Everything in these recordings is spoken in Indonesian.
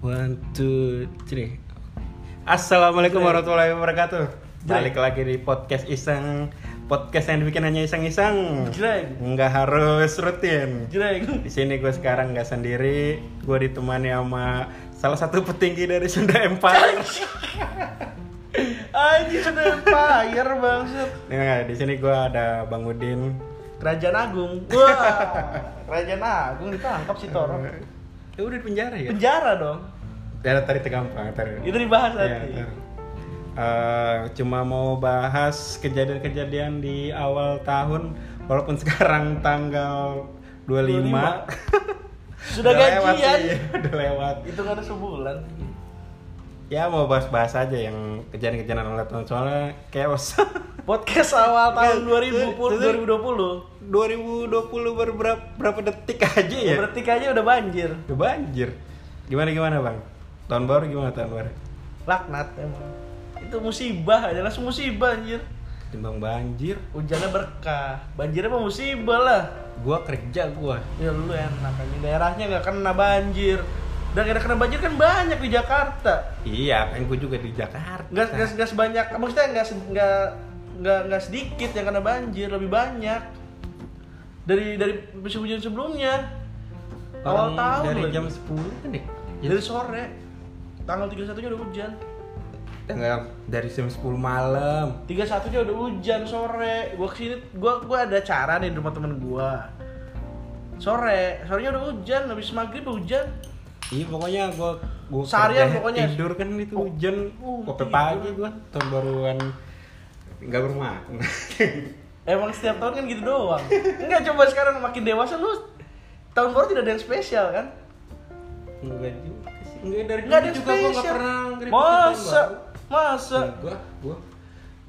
One, two, three. Assalamualaikum warahmatullahi wabarakatuh. Balik lagi di podcast iseng, podcast yang dibikin hanya iseng-iseng. Jreng. Nggak harus rutin. Jreng. Di sini gue sekarang nggak sendiri, gue ditemani sama salah satu petinggi dari Sunda Empire. Anjir sudah empire bangsat. Nah, di sini gue ada Bang Udin. Kerajaan Agung. Wah. Kerajaan Agung ditangkap si Toro. Ya udah di penjara ya? Penjara dong. Ya tadi gampang, tadi. Itu dibahas nanti. ntar. Eh, cuma mau bahas kejadian-kejadian di awal tahun walaupun sekarang tanggal 25 Sudah lewat gajian. sih, udah lewat Itu kan sebulan. ya mau bahas-bahas aja yang kejadian-kejadian awal tahun soalnya chaos Podcast awal tahun tuh, tuh. 2020. 2020 baru berapa, berapa detik aja ya Berarti aja udah banjir. udah banjir gimana gimana bang tahun baru gimana tahun baru Laknat emang. Itu musibah aja langsung musibah anjir. timbang banjir Hujannya berkah. Banjirnya mah musibah lah. gua kerja gua Ya lu enak aja daerahnya nggak kena banjir. Dan daerah kena banjir kan banyak di Jakarta. iya kan gua juga di Jakarta Nggak nggak nggak sebanyak, maksudnya nggak nggak nggak nggak sedikit yang kena banjir, lebih banyak dari dari musim hujan sebelumnya. Awal tahun dari lagi. jam 10 kan deh dari sore tanggal 31 nya udah hujan. tanggal dari jam 10 malam 31 nya udah hujan sore. Gua ke sini, gua gua ada acara nih di rumah temen gua. Sore, sorenya udah hujan, habis maghrib hujan. iya pokoknya gua gua Seharian kerja, pokoknya. tidur kan itu Oh, hujan oh, sampai tidur. pagi gua tahun baruan nggak bermakna Emang setiap tahun kan gitu doang. Enggak coba sekarang makin dewasa lu tahun baru tidak ada yang spesial kan? enggak juga enggak dari Enggak ada dulu yang juga gua nggak pernah ngeributin Masa? tahun Masa? baru. gua gua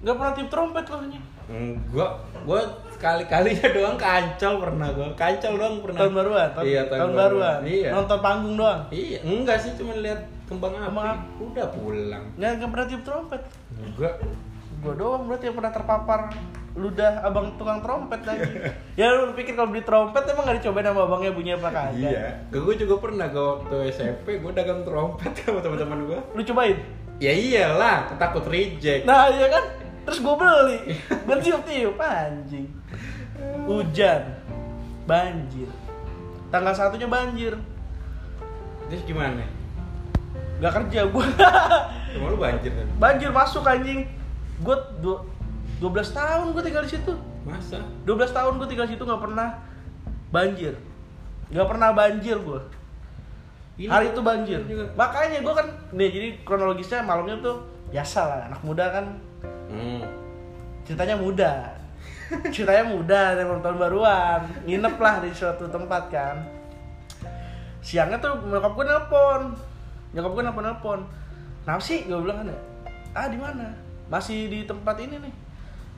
Enggak pernah tiup trompet lu nya. enggak gua sekali-kalinya doang kancol pernah gua kancol doang pernah Tahun baruan, tahun, iya tahun, baruan. iya Nonton panggung doang. iya enggak sih cuma lihat kembang api Kembang udah pulang Enggak enggak pernah tiup trompet. enggak Gua doang berarti yang pernah terpapar ludah abang tukang trompet lagi. ya lu pikir kalau beli trompet emang gak dicobain sama abangnya bunyinya apa kagak? Iya, gue juga pernah gue waktu SMP gue dagang trompet sama teman-teman gue. Lu cobain? Ya iyalah, takut reject. Nah iya kan? Terus gue beli Bertiup-tiup anjing Hujan Banjir Tanggal satunya banjir Terus gimana? Gak kerja gue Cuma lu banjir kan? Banjir masuk anjing Gue 12 tahun gue tinggal di situ. Masa? 12 tahun gue tinggal di situ gak pernah banjir. Gak pernah banjir gue Ini Hari itu banjir. juga. Makanya gue kan Nih jadi kronologisnya malamnya tuh Biasa lah anak muda kan. Hmm. ceritanya muda. Ceritanya muda dari tahun baruan. Nginep lah di suatu tempat kan. Siangnya tuh nyokap gue nelpon. Nyokap gue nelpon nelpon kenapa sih? Gue bilang kan ya. Ah di mana? Masih di tempat ini nih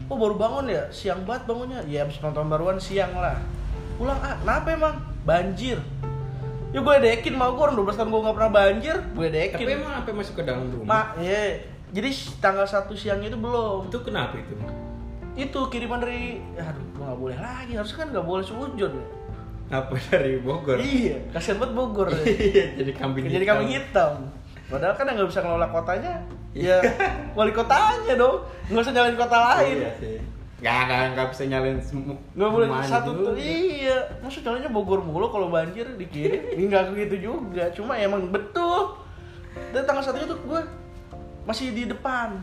oh baru bangun ya siang banget bangunnya ya habis nonton baruan siang lah pulang ah kenapa emang banjir ya gue dekin mau gue orang 12 tahun gue gak pernah banjir gue dekin Tapi emang sampai masuk ke dalam rumah? Ma, ya. Jadi tanggal 1 siangnya itu belum. Itu kenapa itu? Itu kiriman dari aduh, gua nggak boleh lagi. Harusnya kan nggak boleh sujud ya. Apa dari Bogor? Iya, kasihan banget Bogor ya. Iya, jadi kambing Jadi hitam. kambing hitam. Padahal kan yang nggak bisa ngelola kotanya, ya wali kotanya dong. Nggak usah nyalain kota lain. Iya sih. Gak, gak, gak bisa nyalain semua. Nggak boleh satu tuh. Iya, maksud jalannya Bogor mulu kalau banjir dikirim. Enggak gitu juga. Cuma emang betul. Dan tanggal satunya tuh gue masih di depan.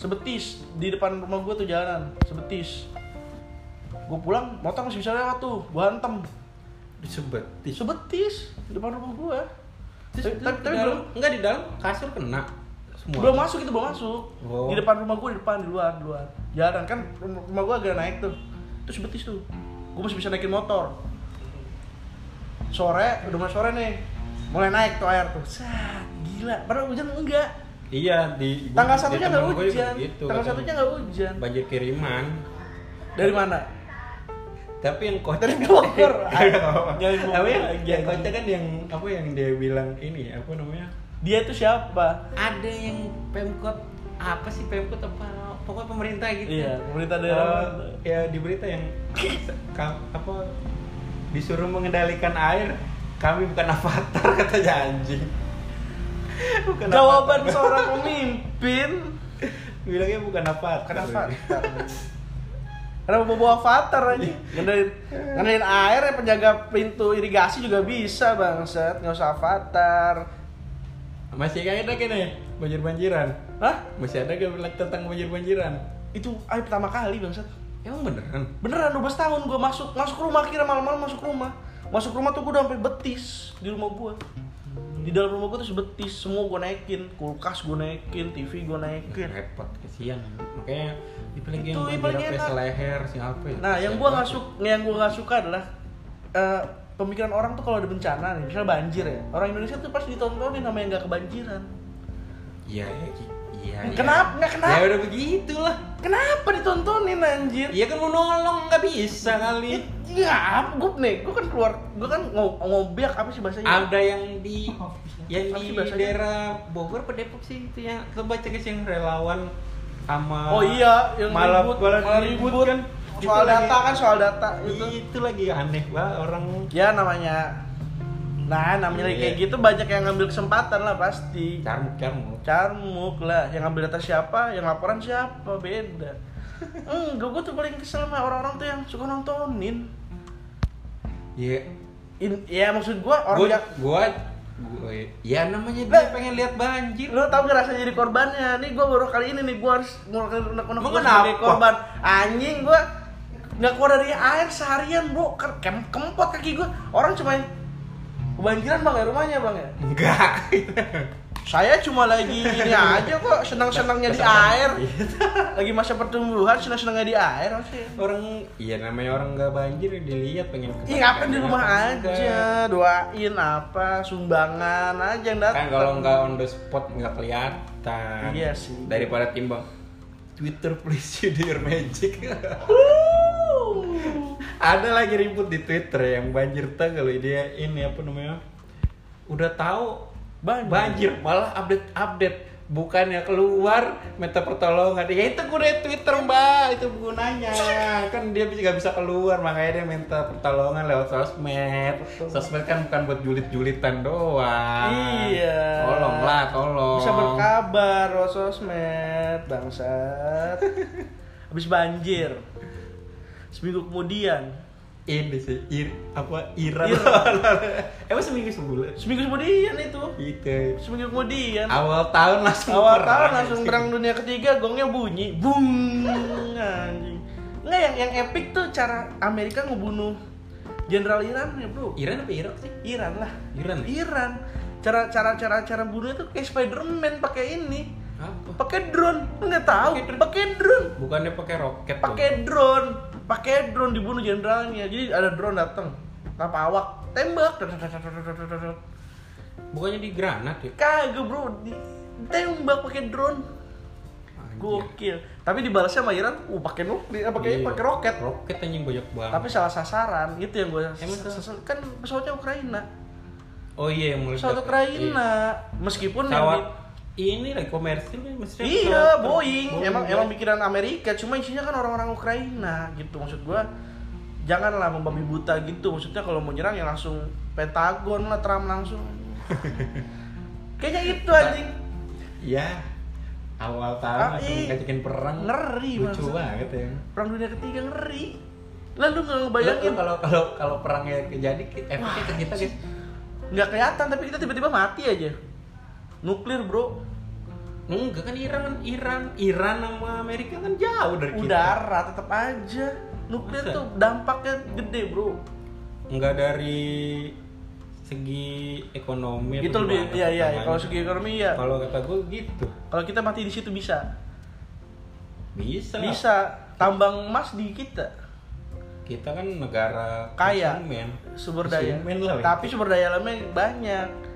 Sebetis di depan rumah gue tuh jalan, sebetis. Gue pulang, motor masih bisa lewat tuh, gue hantem. Di sebetis di depan rumah gue. Terus, Tapi, tapi, dalam, belum, enggak di dalam kasur kena. Semua. belum masuk itu belum masuk. Oh. Di depan rumah gue di depan di luar di luar. Jalan kan rumah, gue agak naik tuh. Itu sebetis tuh. Gue masih bisa naikin motor. Sore, udah mulai sore nih. Mulai naik tuh air tuh. Sat, gila. Padahal hujan enggak. Iya di Tanggal satunya nggak gua hujan. gitu, Tanggal katanya. satunya nggak hujan. banjir kiriman. Dari mana? Tapi yang kocak Dari Bogor. Tapi yang, yang kocak kan yang apa yang dia bilang ini apa namanya? Dia tuh siapa? Ada yang pemkot apa sih pemkot apa pokoknya pemerintah gitu. Iya, pemerintah daerah. ya di berita yang apa disuruh mengendalikan air kami bukan avatar katanya anjing bukan Jawaban seorang pemimpin bilangnya bukan apa Bukan avatar. Kenapa mau bawa avatar aja? Ngendain, ngendain air ya penjaga pintu irigasi juga bisa bangsat, nggak usah avatar. masih kayak ada kan ya banjir banjiran Hah? masih ada gak tentang banjir banjiran Itu air pertama kali bangsat. emang beneran Beneran 12 tahun gue masuk masuk rumah kira malam-malam masuk rumah. Masuk rumah tuh gue udah sampai betis di rumah gue. Di dalam rumah gue tuh sebetis semua gue naikin, kulkas gue naikin, TV gue naikin. repot kesian makanya dipilih yang apa enak. seleher siapa ya Nah, yang gue nggak suka, yang gue nggak suka adalah eh, pemikiran orang tuh kalau ada bencana nih, misalnya banjir ya, orang Indonesia tuh pasti ditontonin sama yang nggak kebanjiran. iya ya Ki. Iya iya. Kenapa? Nggak kenapa? ya udah begitulah Kenapa ditontonin anjir? iya kan mau nolong nggak bisa kali Iya, gue nih, gue kan keluar, gue kan ngo ngobiak apa sih bahasanya? ada yang di yang Apa di daerah Bogor apa Depok sih itu yang coba cek guys yang relawan sama Oh iya, yang malah ribut, malah malah ribut, ribut. kan Soal Itu data lagi- kan, soal data itu. itu lagi aneh banget orang Ya namanya, nah namanya Iya. kayak gitu banyak yang ngambil kesempatan lah pasti. carmuk carmuk Carmuk lah, yang ngambil data siapa, yang laporan siapa, beda. Enggak, gue tuh paling kesel sama orang-orang tuh yang suka nontonin. Iya, In, ya maksud gue orang gua, yang gua, gua, ya namanya dia Lah. pengen lihat banjir. lu tau gak rasanya jadi korbannya nih gue baru kali ini nih gue harus ngelakuin Lu gue sebagai korban anjing gue nggak keluar dari air seharian bro kem- kempot kaki gue orang cuma kebanjiran bang ya rumahnya bang ya Enggak. saya cuma lagi ini aja kok senang senangnya di air lagi masa pertumbuhan senang senangnya di air masih orang, iya namanya orang nggak banjir dilihat pengen. ke- Iya ngapain di rumah aja doain apa sumbangan aja yang Kan datang kalau nggak on the spot nggak kelihatan. Iya sih. Daripada timbang Twitter please you do your magic. Ada lagi ribut di Twitter yang banjir tau kalau dia ini apa namanya? Udah tahu Banjir. banjir malah update update. Bukannya keluar minta pertolongan. Ya itu gue Twitter mbak. Itu gunanya. Kan dia nggak bisa keluar makanya dia minta pertolongan lewat sosmed. Sosmed kan bukan buat julit-julitan doang. Iya. tolonglah tolong. Bisa berkabar lewat sosmed bangsat. Habis banjir seminggu kemudian. Ini sih ir apa Iran emang seminggu sebulan? Seminggu kemudian itu. Itu seminggu kemudian. Awal tahun langsung awal perang tahun langsung perang dunia ketiga gongnya bunyi. Bung anjing. Nggak yang yang epic tuh cara Amerika ngebunuh jenderal Iran ya bro. Iran apa Irak sih? Iran lah. Iran ya? Iran. Cara cara cara cara bunuhnya tuh kayak Spiderman pakai ini. Apa? Pakai drone. Nggak tahu. Pakai drone. bukannya pakai roket pakai drone pakai drone dibunuh jenderalnya. Jadi ada drone datang tanpa awak? Tembak. Bukannya di granat ya? Kagak bro. Di tembak pakai drone. Anjir. gokil. Tapi dibalasnya sama Iran. Uh pakai nuklir eh, pakai Iya. pakai roket. Roket anjing banyak banget. Tapi salah sasaran. Itu yang gue kan pesawatnya Ukraina. Oh iya yang meledak pesawat Ukraina. Meskipun yang pesawat di- ini lagi komersil kan maksudnya Iya, pesawat- Boeing. Emang ya. emang bikinan Amerika, cuma isinya kan orang-orang Ukraina gitu. Maksud gua janganlah membabi buta gitu. Maksudnya kalau mau nyerang ya langsung Pentagon lah Trump langsung. Kayaknya itu anjing. Iya. Awal tahun Ah, langsung ih. ngajakin perang. Ngeri Lucu maksud. banget ya. Perang dunia ketiga ngeri. Lalu nggak Bayangin ngebayangin kalau kalau kalau perangnya kejadi efeknya ke kita guys. nggak kelihatan tapi kita tiba-tiba mati aja. Nuklir, Bro. Enggak kan Iran kan Iran Iran sama Amerika kan jauh dari kita. Udara tetap aja. Nuklir Masa? tuh dampaknya gede, Bro. Enggak dari segi ekonomi Gitu lebih iya iya kalau segi ekonomi ya. Kalau kata gue gitu. Kalau kita mati di situ bisa. Bisa. Bisa tambang emas di kita Kita kan negara Kaya. konsumen. sumber daya. Konsumen lah. Tapi sumber daya alamnya banyak.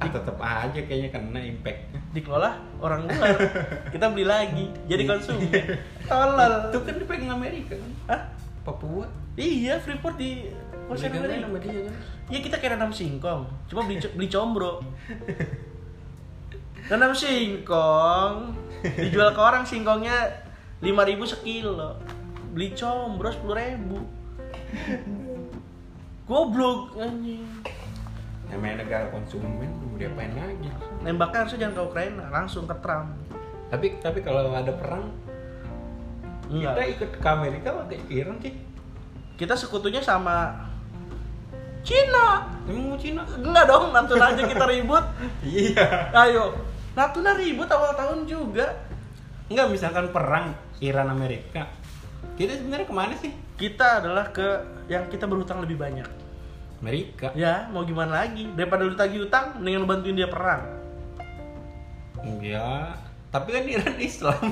Ah, tetap aja kayaknya kena impact. Dikelola orang luar. kita beli lagi jadi konsumen. Tolol. Itu kan dipegang Amerika kan. Hah? Papua. Iya, Freeport di Dipegang Amerika. sama dia kan. Iya kita kayak nanam singkong, cuma beli beli combro. Nanam singkong, dijual ke orang singkongnya 5000 sekilo. Beli combro 10.000. Goblok anjing. Namanya negara konsumen mau diapain lagi Nembaknya harusnya jangan ke Ukraina, langsung ke Trump. tapi tapi kalau ada perang kita Enggak. ikut ke Amerika ke Iran sih Kita sekutunya sama Cina. emang mau Cina Enggak dong, Natuna aja kita ribut. iya Ayo. Natuna ribut awal tahun juga. Enggak misalkan perang Iran Amerika kita sebenarnya ke mana sih Kita adalah ke yang kita berhutang lebih banyak. Amerika Ya, mau gimana lagi? Daripada lu tagih utang, mendingan lu bantuin dia perang. Enggak, tapi kan Iran Islam.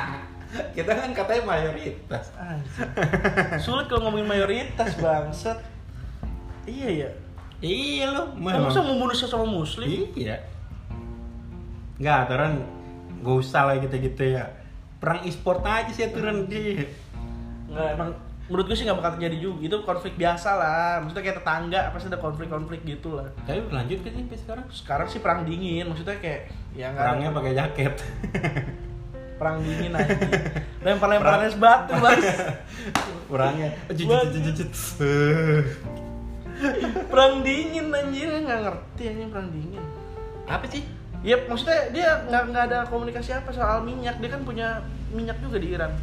kita kan katanya mayoritas. Sulit kalau ngomongin mayoritas bangsat. Iya ya. Iya loh, Kamu masa mau bunuh sesama muslim? Iya. Enggak, aturan gak usah lah gitu-gitu ya. Perang e-sport aja sih aturan di. Nggak, emang menurut gue sih nggak bakal terjadi juga. Itu konflik biasa lah. Maksudnya kayak tetangga, pasti ada konflik-konflik gitu lah. Tapi berlanjut kan sampai sekarang? Sekarang sih perang dingin, maksudnya kayak ya Perangnya pakai jaket. perang dingin aja. Lempar-lemparan es batu, Bang. Perangnya. perang dingin anjir nggak ngerti anjing perang dingin. Apa sih? Ya maksudnya dia nggak nggak ada komunikasi apa soal minyak. Dia kan punya minyak juga di Iran.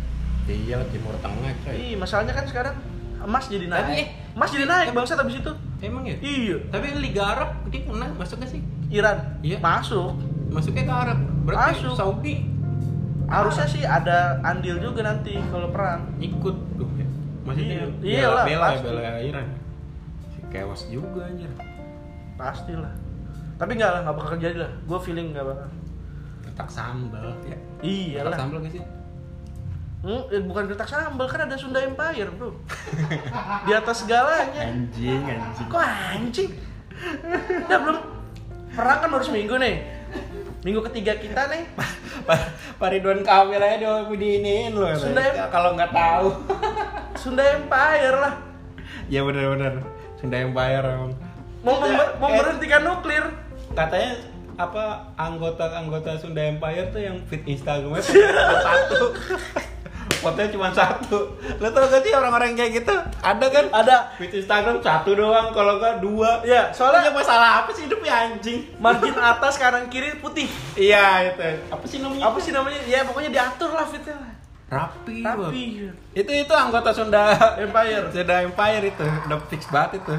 Iya, Timur Tengah coy. Ih, masalahnya kan sekarang emas jadi Tapi, naik. eh, Emas jadi naik bangsa habis itu. Emang ya? Iya. Tapi Liga Arab dia pernah masuk gak sih? Iran. Iya. Masuk. Masuknya ke Arab. Berarti Masuk. Saudi Harusnya sih ada andil juga nanti kalau perang. ikut tuh ya. Maksudnya Iya. bela, Iyalah, bela, pasti. bela Iran. Si kewas juga anjir. Pastilah. Tapi enggak lah, nggak bakal terjadi lah. Gue feeling nggak bakal. Letak sambal ya. Iyalah. Letak sambal gak sih? Hmm, eh, bukan gertak sambal kan ada Sunda Empire bro. Di atas segalanya. Anjing, anjing. Kok anjing? Udah belum perang kan baru seminggu nih. Minggu ketiga kita nih. Pak Ridwan Kamil aja dia diiniin loh. Sunda Em- kalau nggak tahu. Sunda Empire lah. ya benar-benar Sunda Empire emang. Mau, mau Eh. berhentikan nuklir. Katanya apa anggota-anggota Sunda Empire tuh yang fit Instagramnya satu. Fotonya cuma satu. Lo tau gak sih orang-orang kayak gitu? Ada kan? Ada. Fit Instagram satu doang, kalau nggak dua. Ya, soalnya Soalnya masalah apa sih hidupnya anjing? margin atas kanan kiri putih. Iya itu. Apa sih namanya? Apa sih namanya? Ya pokoknya diatur lah fitnya. Rapi. Tapi Itu itu anggota Sunda Empire. Sunda Empire itu. Udah fix banget itu.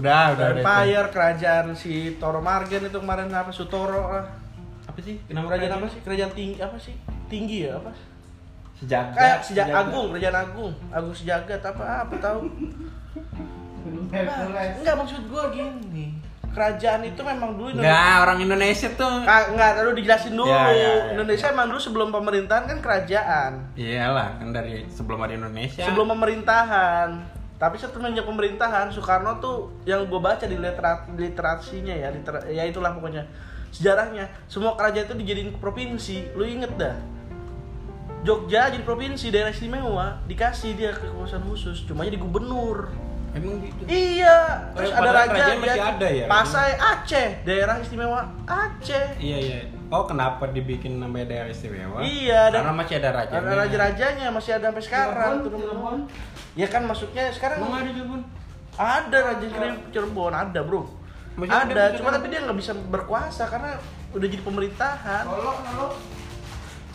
Udah, udah. Empire kerajaan si Toro Margen itu kemarin apa Sutoro lah. Apa sih? Kenapa Kerajaan apa sih? Kerajaan tinggi apa sih? Tinggi ya apa? Sejagat. Kayak sejak agung, kerajaan agung, agung sejagat apa apa tahu? Enggak maksud gua gini. Kerajaan itu memang dulu. Enggak, orang Indonesia tuh. Ah, enggak, lalu dijelasin dulu. Ya, ya, ya. Indonesia emang dulu sebelum pemerintahan kan kerajaan. Iyalah, kan dari sebelum ada Indonesia. Sebelum pemerintahan. Tapi setelah pemerintahan, Soekarno tuh yang gue baca di literat, literasinya ya, liter, ya itulah pokoknya sejarahnya. Semua kerajaan itu dijadiin provinsi. Lu inget dah? Jogja jadi provinsi, daerah istimewa, dikasih dia kekuasaan khusus, cuma jadi gubernur. Emang gitu. Iya, terus Oh, ada raja dia masih ada ya? Pasai Aceh, daerah istimewa Aceh. Iya, iya. Oh, kenapa dibikin namanya daerah istimewa? Iya, dan- Karena masih ada raja. Ada raja-rajanya masih ada sampai sekarang. Cirebon. Ya kan maksudnya sekarang Emang ada Cirebon? ada raja Cirebon, Cirebon ada bro. Masih ada, ada, cuma tapi dia nggak bisa berkuasa karena udah jadi pemerintahan. Solo, Solo.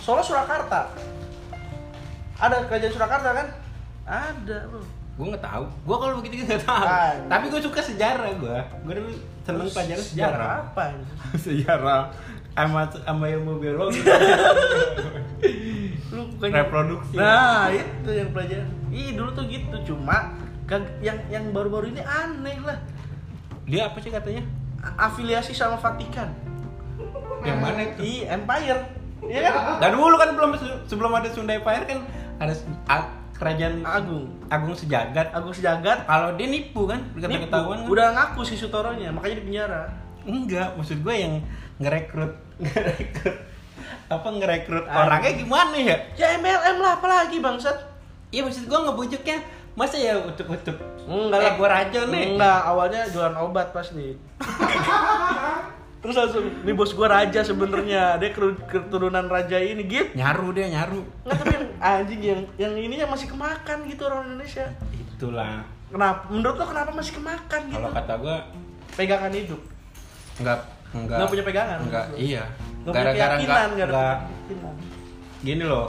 Solo Surakarta. Ada kerajaan Surakarta kan? Ada bro. Gue nggak tahu. Gue kalau begitu nggak tahu. Ah. Tapi gue suka sejarah gue. Gue dulu seneng pelajaran sejarah. apa ini? sejarah sama sama ilmu biologi. Lu bukannya Reproduksi. Nah, itu yang pelajaran. Ih, dulu tuh gitu. Cuma kag- yang yang baru-baru ini aneh lah. Dia apa sih katanya? Afiliasi sama Vatikan. Yang mana itu? Empire. Iya kan? Dan dulu kan belum sebelum ada Sunda Empire kan ada kerajaan Agung. Agung sejagat. Agung Sejagat Kalau dia nipu kan, Nipu. ketahuan kan? Udah ngaku si Sutoronya, makanya di penjara. Enggak, maksud gue yang ngerekrut ngerekrut apa ngerekrut Ah. orangnya gimana ya? Ya MLM lah apalagi bangsat. Iya maksud gue ngebujuknya masa ya utuk-utuk Enggak eh, lah. gue raja nih Enggak, awalnya jualan obat pasti. Terus langsung, ini bos gua raja sebenarnya, dia keru- keturunan raja ini gitu. nyaru dia nyaru Nggak tapi yang anjing yang yang ininya masih kemakan gitu orang Indonesia. itulah Kenapa? Menurut lo kenapa masih kemakan gitu? kalau kata gue pegangan hidup Enggak enggak. Nggak punya pegangan, iya. Nggak punya Gara-gara nggak gini loh.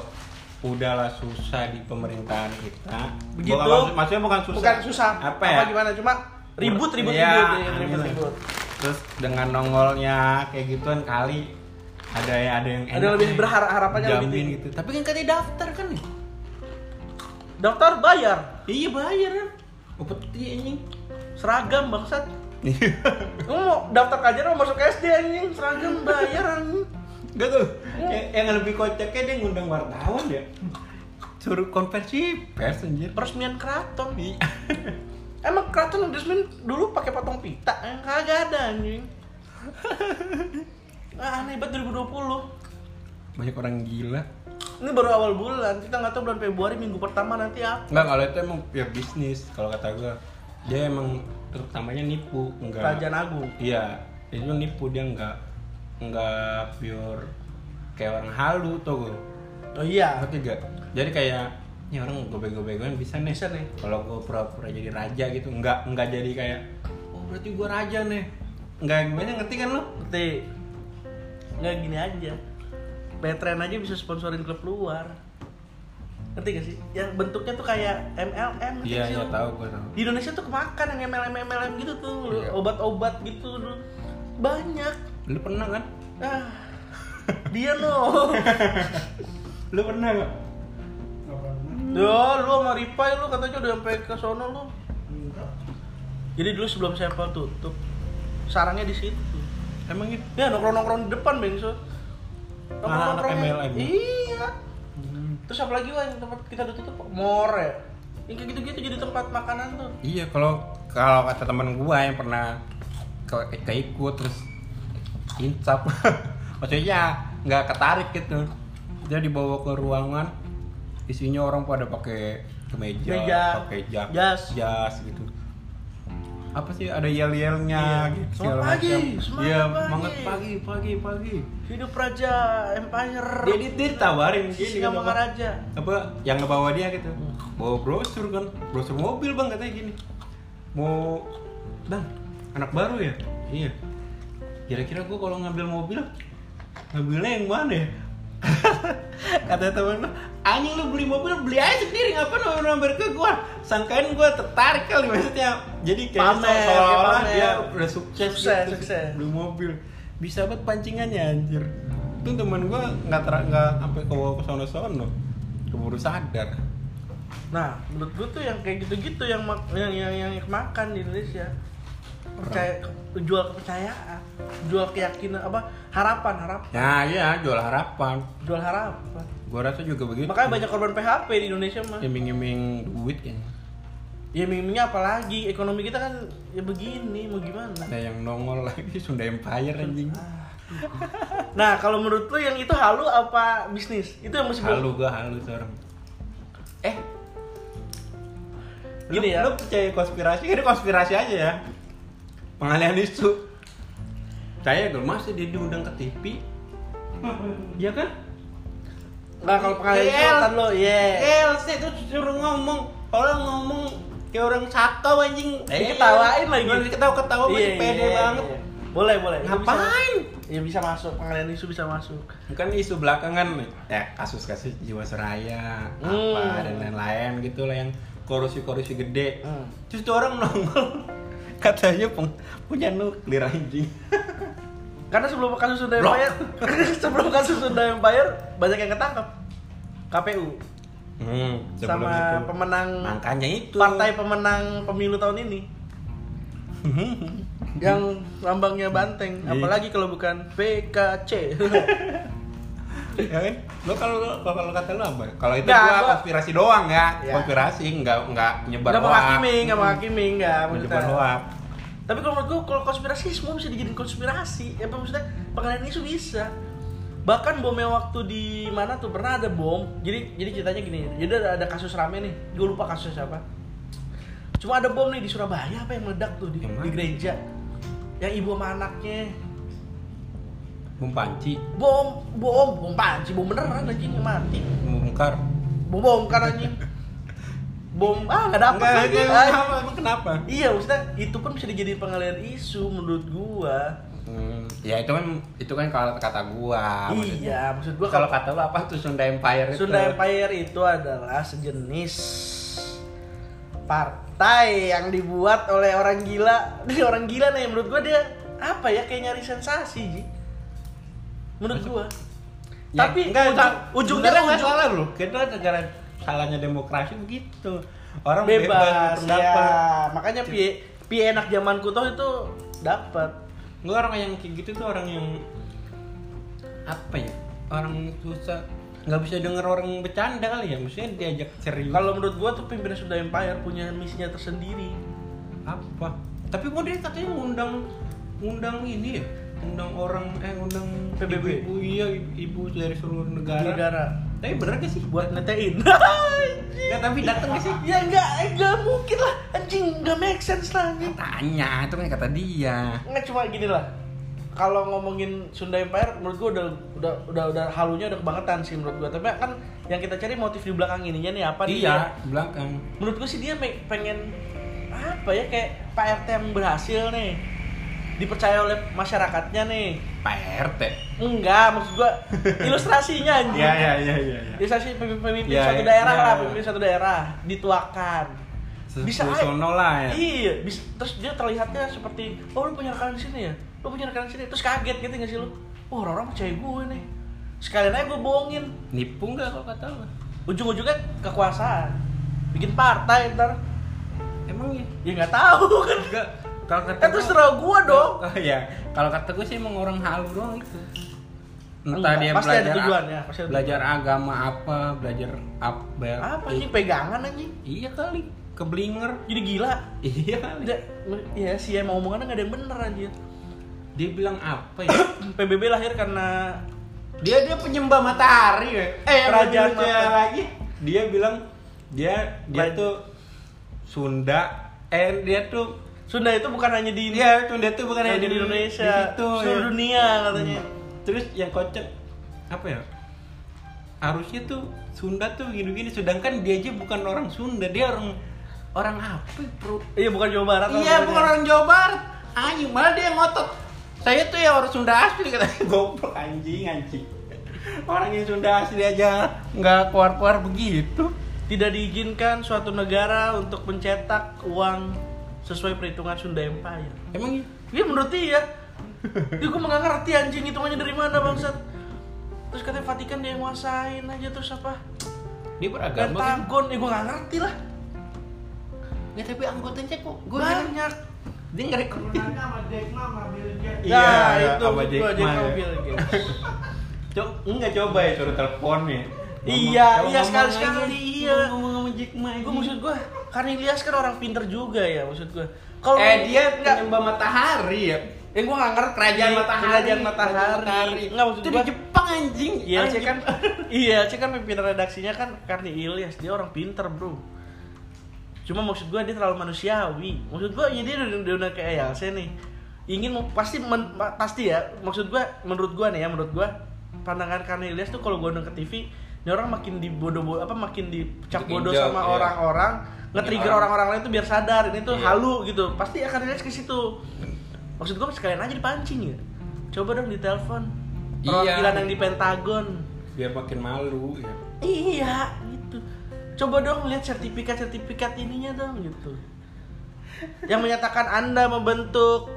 Udahlah susah di pemerintahan kita. Begitu. Bukan, maksud- maksudnya bukan susah. bukan susah Apa ya? gimana cuma ribut ribut Iya, ribut ya, ribut gitu. ribut Terus dengan nongolnya kayak gituan kali ada yang ada yang Ada lebih berharap- harapannya lebih jamin tinggi. gitu. Tapi kan katanya daftar kan nih. daftar bayar Iya bayar kan. Oh peti anjing. seragam bangsat Lu mau daftar kajian mau masuk SD anjing seragam bayar anjing Gak tuh. Yang, yang lebih kocaknya dia ngundang wartawan ya. Suruh konversi pers anjir. peresmian keraton Iya. emang keraton resmi dulu pakai potong pita yang kagak ada anjing ah, aneh banget 2020 Banyak orang gila. ini baru awal bulan kita nggak tahu bulan Februari minggu pertama nanti apa Enggak, kalau itu emang pure bisnis kalau kata gua. Dia emang terutamanya nipu, enggak. kerajaan agung Iya, itu nipu dia enggak enggak pure kayak orang halu tuh gua. oh iya Ngerti gak? Jadi kayak ini orang gue bego-begoan bisa nih. nih Kalau gue pura-pura jadi raja gitu, enggak enggak jadi kayak oh berarti gua raja nih. Enggak gimana ngerti kan lo? ngerti nggak gini aja Petren aja bisa sponsorin klub luar ngerti gak sih yang bentuknya tuh kayak MLM ngerti Iya, iya tahu gua tahu. di Indonesia tuh kemakan yang MLM MLM gitu tuh Iya. obat-obat gitu dulu. banyak Lu pernah kan? ah dia no Lu pernah gak? Yo, lu sama Ripai lu katanya udah sampai ke sono lu. Jadi dulu sebelum sampel tutup, sarangnya di situ. Emang gitu? Ya nongkrong-nongkrong di depan, Bengso. Anak-anak MLM. Iya. Terus apa lagi wah tempat kita udah tutup? More. Yang kayak gitu-gitu jadi tempat makanan tuh. Iya, kalau kalau kata teman gua yang pernah ke, keikut terus incap. Maksudnya nggak ketarik gitu. Dia dibawa ke ruangan isinya orang pada pakai kemeja, Meja, pakai jak, jas. jas gitu. Apa sih ada yel-yelnya Iya. gitu Semangat segala pagi, macam. Iya, pagi. semangat pagi, pagi, pagi. Hidup Raja Empire. Dia dia, dia ditawarin gini kan, apa? Maharaja. apa yang ngebawa dia gitu bawa brosur kan brosur mobil bang katanya gini mau bang anak baru ya iya kira-kira gua kalau ngambil mobil ngambilnya yang mana ya kata temen lu anjing lu beli mobil beli aja sendiri ngapain lu mampir ke gua? Sangkain gua tertarik kali maksudnya. Jadi kayak seolah-olah dia udah sukses Sukses, gitu, sukses. beli mobil. Bisa banget pancingannya anjir. Itu temen gua nggak ter nggak sampai ke ke sono sono keburu sadar. Nah, menurut gue tuh yang kayak gitu-gitu yang mak- yang yang, yang makan di Indonesia. Percaya jual kepercayaan, jual keyakinan apa? Harapan, harapan, ya iya jual harapan jual harapan. gua rasa juga begitu Makanya banyak korban PHP di Indonesia mah. iming-iming duit kan Ya mimingnya apalagi ekonomi kita kan ya begini, mau gimana? ada yang nongol lagi Sunda Empire anjing Nah, kalau menurut lu yang itu halu apa bisnis? Itu yang mesti gua- halu gua halu seorang eh Gini lu, ya. lu percaya konspirasi ini konspirasi aja ya pengalihan isu saya dong masih dia diundang ke TV Iya kan Nah, kalau Iya. isu kan lo, iya. LC itu suruh ngomong orang ngomong kayak orang sakau anjing Diketawain lagi. Gua ketawa ketawa Iya, masih pede iya, banget iya. Boleh, boleh. Ngapain. Ya bisa masuk, pengalihan isu bisa masuk. kan isu belakangan ya kasus-kasus jiwasraya apa Hmm. dan lain-lain gitu lah yang korupsi-korupsi gede Hmm. terus tuh orang nongol katanya peng- punya nuklir anjing Karena sebelum kasus Sunda. Empire, sebelum kasus Sunda Empire banyak yang ketangkap. KPU hmm, sebelum sama itu. pemenang makanya itu partai pemenang pemilu tahun ini yang lambangnya banteng, Iya. apalagi kalau bukan PKC. ya kan lo kalau kalau kata lo apa kalau itu Nggak, gua gua- konspirasi doang ya Ya. konspirasi nggak nggak nyebar Enggak hoax. menghakimi, enggak menghakimi, enggak menyebar hoax Tapi kalau menurut gua kalau konspirasi semua bisa dijadiin konspirasi. Ya apa maksudnya pengalihan isu bisa. Bahkan bomnya waktu di mana tuh pernah ada bom. Jadi jadi ceritanya gini. Jadi ada, ada kasus rame nih. Gue lupa kasusnya siapa. Cuma ada bom nih di Surabaya apa yang meledak tuh di, di gereja. Yang ibu sama anaknya. bom panci Bom, bom, bom panci, bom beneran anjing mati. membongkar Bom bongkar anjing. bom ah nggak dapet Enggak, lagi. enggak, Ah, kenapa? Emang kenapa? iya maksudnya itu pun bisa dijadiin pengalian isu menurut gua Hmm, ya itu kan itu kan kalau kata gua. maksudnya. iya maksud gua Kalau kata lu apa tuh Sunda Empire itu? Sunda Empire itu adalah sejenis partai yang dibuat oleh orang gila. Ini orang gila nih menurut gua dia apa ya kayak nyari sensasi Ji. Menurut gua. Ya, Tapi enggak, ujung- ujungnya nggak ujung- salah loh. Kita negara salahnya demokrasi begitu. Orang bebas, berpendapat. ya. Makanya pi pi enak zamanku tuh itu dapat. Nggak orang yang kayak gitu tuh orang yang apa ya? Orang susah nggak bisa denger orang bercanda kali ya, maksudnya diajak serius. Kalau menurut gua tuh pimpinan Sunda Empire punya misinya tersendiri. apa? Tapi kok dia katanya ngundang ngundang ini ya? Ngundang orang eh ngundang PBB. ibu, iya ibu dari seluruh negara. Negara Tapi bener gak sih buat netein. Nggak, tapi datang gak sih? ya enggak, enggak mungkin lah. Anjing, enggak make sense lah anjing. Tanya, itu kan kata dia. Nggak cuma gini lah. Kalau ngomongin Sunda Empire menurut gua udah udah udah udah halunya udah kebangetan sih menurut gua. Tapi kan yang kita cari motif di belakang ininya nih apa? Iya, ya? belakang. Menurut gua sih dia pengen apa ya kayak Pak RT yang berhasil nih dipercaya oleh masyarakatnya nih. Pak RT. Enggak, maksud gua ilustrasinya anjing. Iya, iya, iya, iya. Ilustrasi pemimpin Iya, suatu iya, daerah iya. lah, pemimpin suatu daerah dituakan. Bisa aja. sono lah ya. Iya, bisa, terus dia terlihatnya seperti, oh lu punya rekanan di sini ya? Lu punya rekanan di sini? Terus kaget gitu nggak sih lu? Oh orang-orang percaya gue nih. Sekalian aja gue bohongin. Nipu nggak kalau kata lu? Ujung-ujungnya kekuasaan. Bikin partai ntar. Emang ya? Ya nggak tahu kan. Enggak. Kalau kata Kan terus terserah gue dong. Oh iya, kalau kata gue sih emang orang halu doang itu. Entah dia pasti ada belajar tujuannya, pasti ada belajar agama apa, belajar apa? Apa sih pegangan anjing? Iya kali, keblinger. Jadi gila. Iya kali. Ya sih emang omongannya nggak ada yang bener anjir. Dia bilang apa ya? PBB lahir karena dia dia penyembah matahari ya. Eh, Kerajaan matahari. lagi. Dia bilang dia dia tuh Sunda. Eh dia tuh Sunda itu bukan hanya di dia Sunda tuh bukan hanya di Indonesia, di situ, seluruh ya. dunia katanya. Terus yang kocak apa ya? Harusnya tuh Sunda tuh gini-gini sedangkan dia aja bukan orang Sunda, dia orang orang apa, Bro? Iya bukan Jawa Barat. Iya, bukan orang Jawa Barat. Ayo, malah dia ngotot. Saya tuh ya orang Sunda asli katanya. Goblok anjing, anjing. Orang yang Sunda asli aja nggak keluar-keluar begitu. Tidak diizinkan suatu negara untuk mencetak uang sesuai perhitungan Sunda Empire. Emang iya? Iya menurut dia. Dia gue nggak ngerti anjing hitungannya dari mana bangsat. Terus katanya Vatikan dia yang nguasain aja terus apa? dia beragama kan? Pentagon, ya gue nggak ngerti lah. Ya tapi anggotanya kok gue Banyak. dia nggak rekrut. sama Jack Ma sama Bill Gates. Iya, Ya, itu sama Jack Ma ya. Bill Gates. Cok, enggak coba ya suruh telepon nih. Iya, iya, ngomong sekali-sekali, aja. iya. Ngomong sama Jack Ma. Gue maksud gue, Cornelius kan orang pinter juga ya maksud gue. Kalau eh dia nggak, penyembah matahari ya. eh gue nggak ngerti. Kerajaan matahari. Kerajaan matahari. Nggak maksud Itu gue. di Jepang anjing. Iya, Anjing. kan, iya, Cek kan pimpinan redaksinya kan Karni Ilyas, dia orang pinter bro. Cuma maksud gue dia terlalu manusiawi. Maksud gue ya dia udah, udah, kayak Yalse nih. Ingin mau- pasti men- pasti ya. Maksud gue menurut gue nih ya menurut gue pandangan Karni Ilyas tuh kalau gue nonton ke TV, ini orang makin dibodoh bodoh apa makin dicap bodoh sama iya. orang-orang, nge-trigger Orang. orang-orang lain tuh biar sadar ini tuh Iya. halu gitu. Pasti akan Ilyas ke situ. Maksud gue sekalian aja dipancing ya. Coba dong ditelepon. Iya. Perwakilan yang di Pentagon. biar makin malu ya. Iya, gitu. Coba dong lihat sertifikat-sertifikat ininya dong gitu. Yang menyatakan Anda membentuk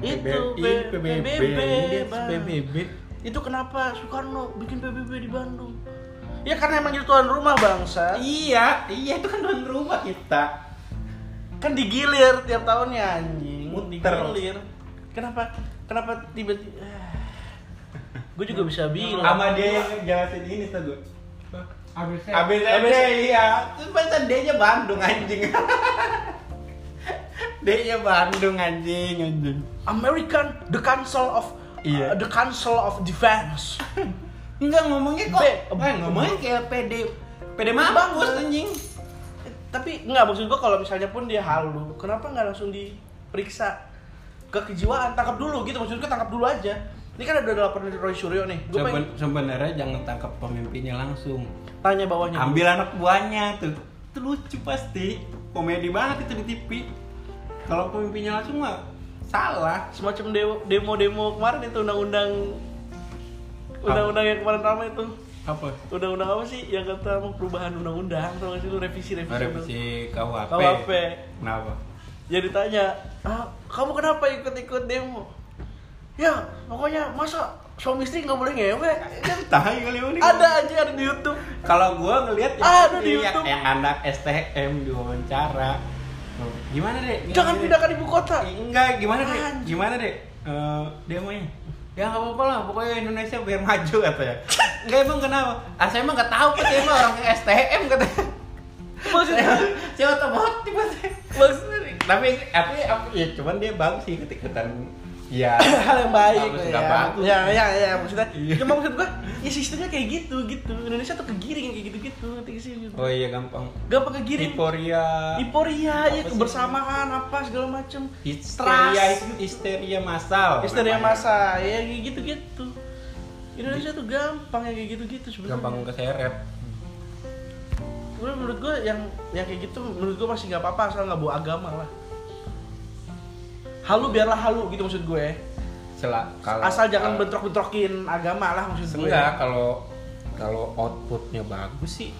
itu PBB, PBB. PBB. Itu kenapa Soekarno bikin PBB di Bandung? Ya karena emang jadi tuan rumah bangsa. Iya, iya itu kan tuan rumah kita. Kan digilir tiap tahunnya anjing. Muter. Digilir. Kenapa? Kenapa tiba-tiba Gue juga bisa bilang. Sama dia yang jelasin ini tuh gue. ABC. ABCD iya. Terus masa D-nya Bandung anjing. D-nya Bandung anjing anjing. American the Council of Iya. uh, the Council of Defense. Enggak ngomongnya kok. Eh, ngomongnya kayak PD PD mampus Banget. anjing. Tapi nggak maksud gua kalau misalnya pun dia halu, kenapa nggak langsung diperiksa ke kejiwaan, tangkap dulu gitu maksud gua tangkap dulu aja. Ini kan ada laporan dari Roy Suryo nih. Gua pengen Seben- sebenarnya jangan tangkap pemimpinnya langsung. tanya bawahnya. Ambil anak buahnya tuh. itu lucu pasti komedi banget itu di TV kalau pemimpinnya langsung mah salah semacam demo- demo-demo kemarin itu undang-undang undang-undang yang kemarin ramai itu apa? Undang-undang apa sih? Yang kata mau perubahan undang-undang tau gak sih lu? Revisi revisi revisi KUHP KUHP. kenapa? Jadi ditanya ah, kamu kenapa ikut-ikut demo? Ya pokoknya masa suami istri nggak boleh ngewe tahu kali ini. Ada aja ada di YouTube. Kalau gua ngelihat Ada di yang, YouTube. yang anak STM diwawancara. Gimana deh jangan pindahkan ibu kota. Enggak gimana deh gimana deh Eh, demonya ya nggak apa-apa lah pokoknya Indonesia biar maju katanya enggak emang kenapa? Ah saya emang nggak tahu katanya emang orang STM katanya maksudnya? Saya otomotif maksudnya? Tapi tapi apa ya cuman dia bagus sih ketika ya hal yang baik bagus, ya. bagus ya ya ya maksudnya Iya. cuma maksud gua ya sistemnya kayak gitu gitu. Indonesia tuh kegiring kayak gitu gitu nanti sih? Gitu oh iya gampang. Gampang kegiring. Hiporia. Euforia ya kebersamaan apa segala macem. Histeria histeria massal Histeria namanya. masa ya kayak gitu gitu Indonesia tuh gampang ya kayak gitu gitu sebenarnya. Gampang keseret. Menurut gue yang yang kayak gitu menurut gue masih nggak apa-apa asal nggak bawa agama lah halu biarlah halu gitu maksud gue. Sela, kalau asal jangan kalau- bentrok-bentrokin agama lah maksud gue. Enggak kalau kalau outputnya bagus sih.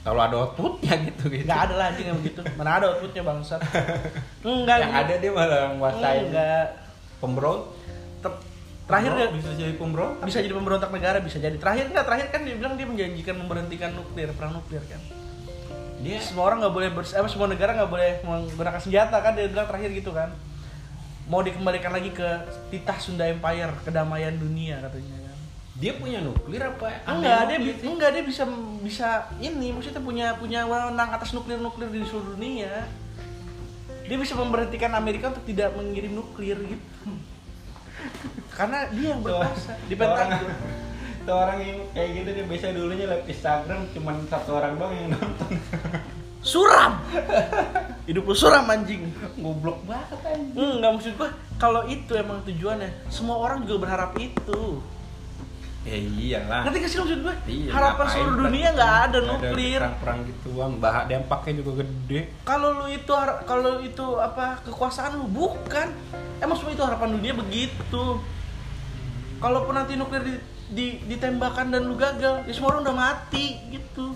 Kalau ada outputnya gitu gitu. Nggak ada lah anjing yang begitu. Mana ada outputnya bangsat. Enggak yang ada dia malah nguasain. Enggak. Pemberontak. Ter- terakhir dia bisa jadi pemberontak. Bisa jadi pemberontak negara bisa jadi. Terakhir enggak terakhir kan dia bilang dia menjanjikan memberhentikan nuklir perang nuklir kan. Dia semua orang nggak boleh bers apa semua negara nggak boleh menggunakan senjata kan dia bilang terakhir gitu kan mau dikembalikan lagi ke titah Sunda Empire kedamaian dunia katanya kan. Dia punya nuklir apa? Enggak dia bi- enggak dia bisa bisa ini maksudnya punya punya wewenang atas nuklir nuklir di seluruh dunia. Dia bisa memberhentikan Amerika untuk tidak mengirim nuklir gitu. Karena dia yang berkuasa. di Pentagon itu orang yang kayak gitu dia biasa dulunya live Instagram cuman satu orang doang yang nonton. Suram hidup lu suram anjing. Goblok banget anjing. Hmm, nggak maksud gua kalau itu emang tujuannya semua orang juga berharap itu. Ya iyalah nanti kasih maksud gua? Iya, harapan seluruh dunia nggak ada nuklir. perang-perang gituan bah dampaknya juga gede. Kalau lu itu kalau itu apa kekuasaan lu bukan. Emang semua itu harapan dunia begitu. Kalaupun nanti nuklir di, di- ditembakkan dan lu gagal ya semua orang udah mati gitu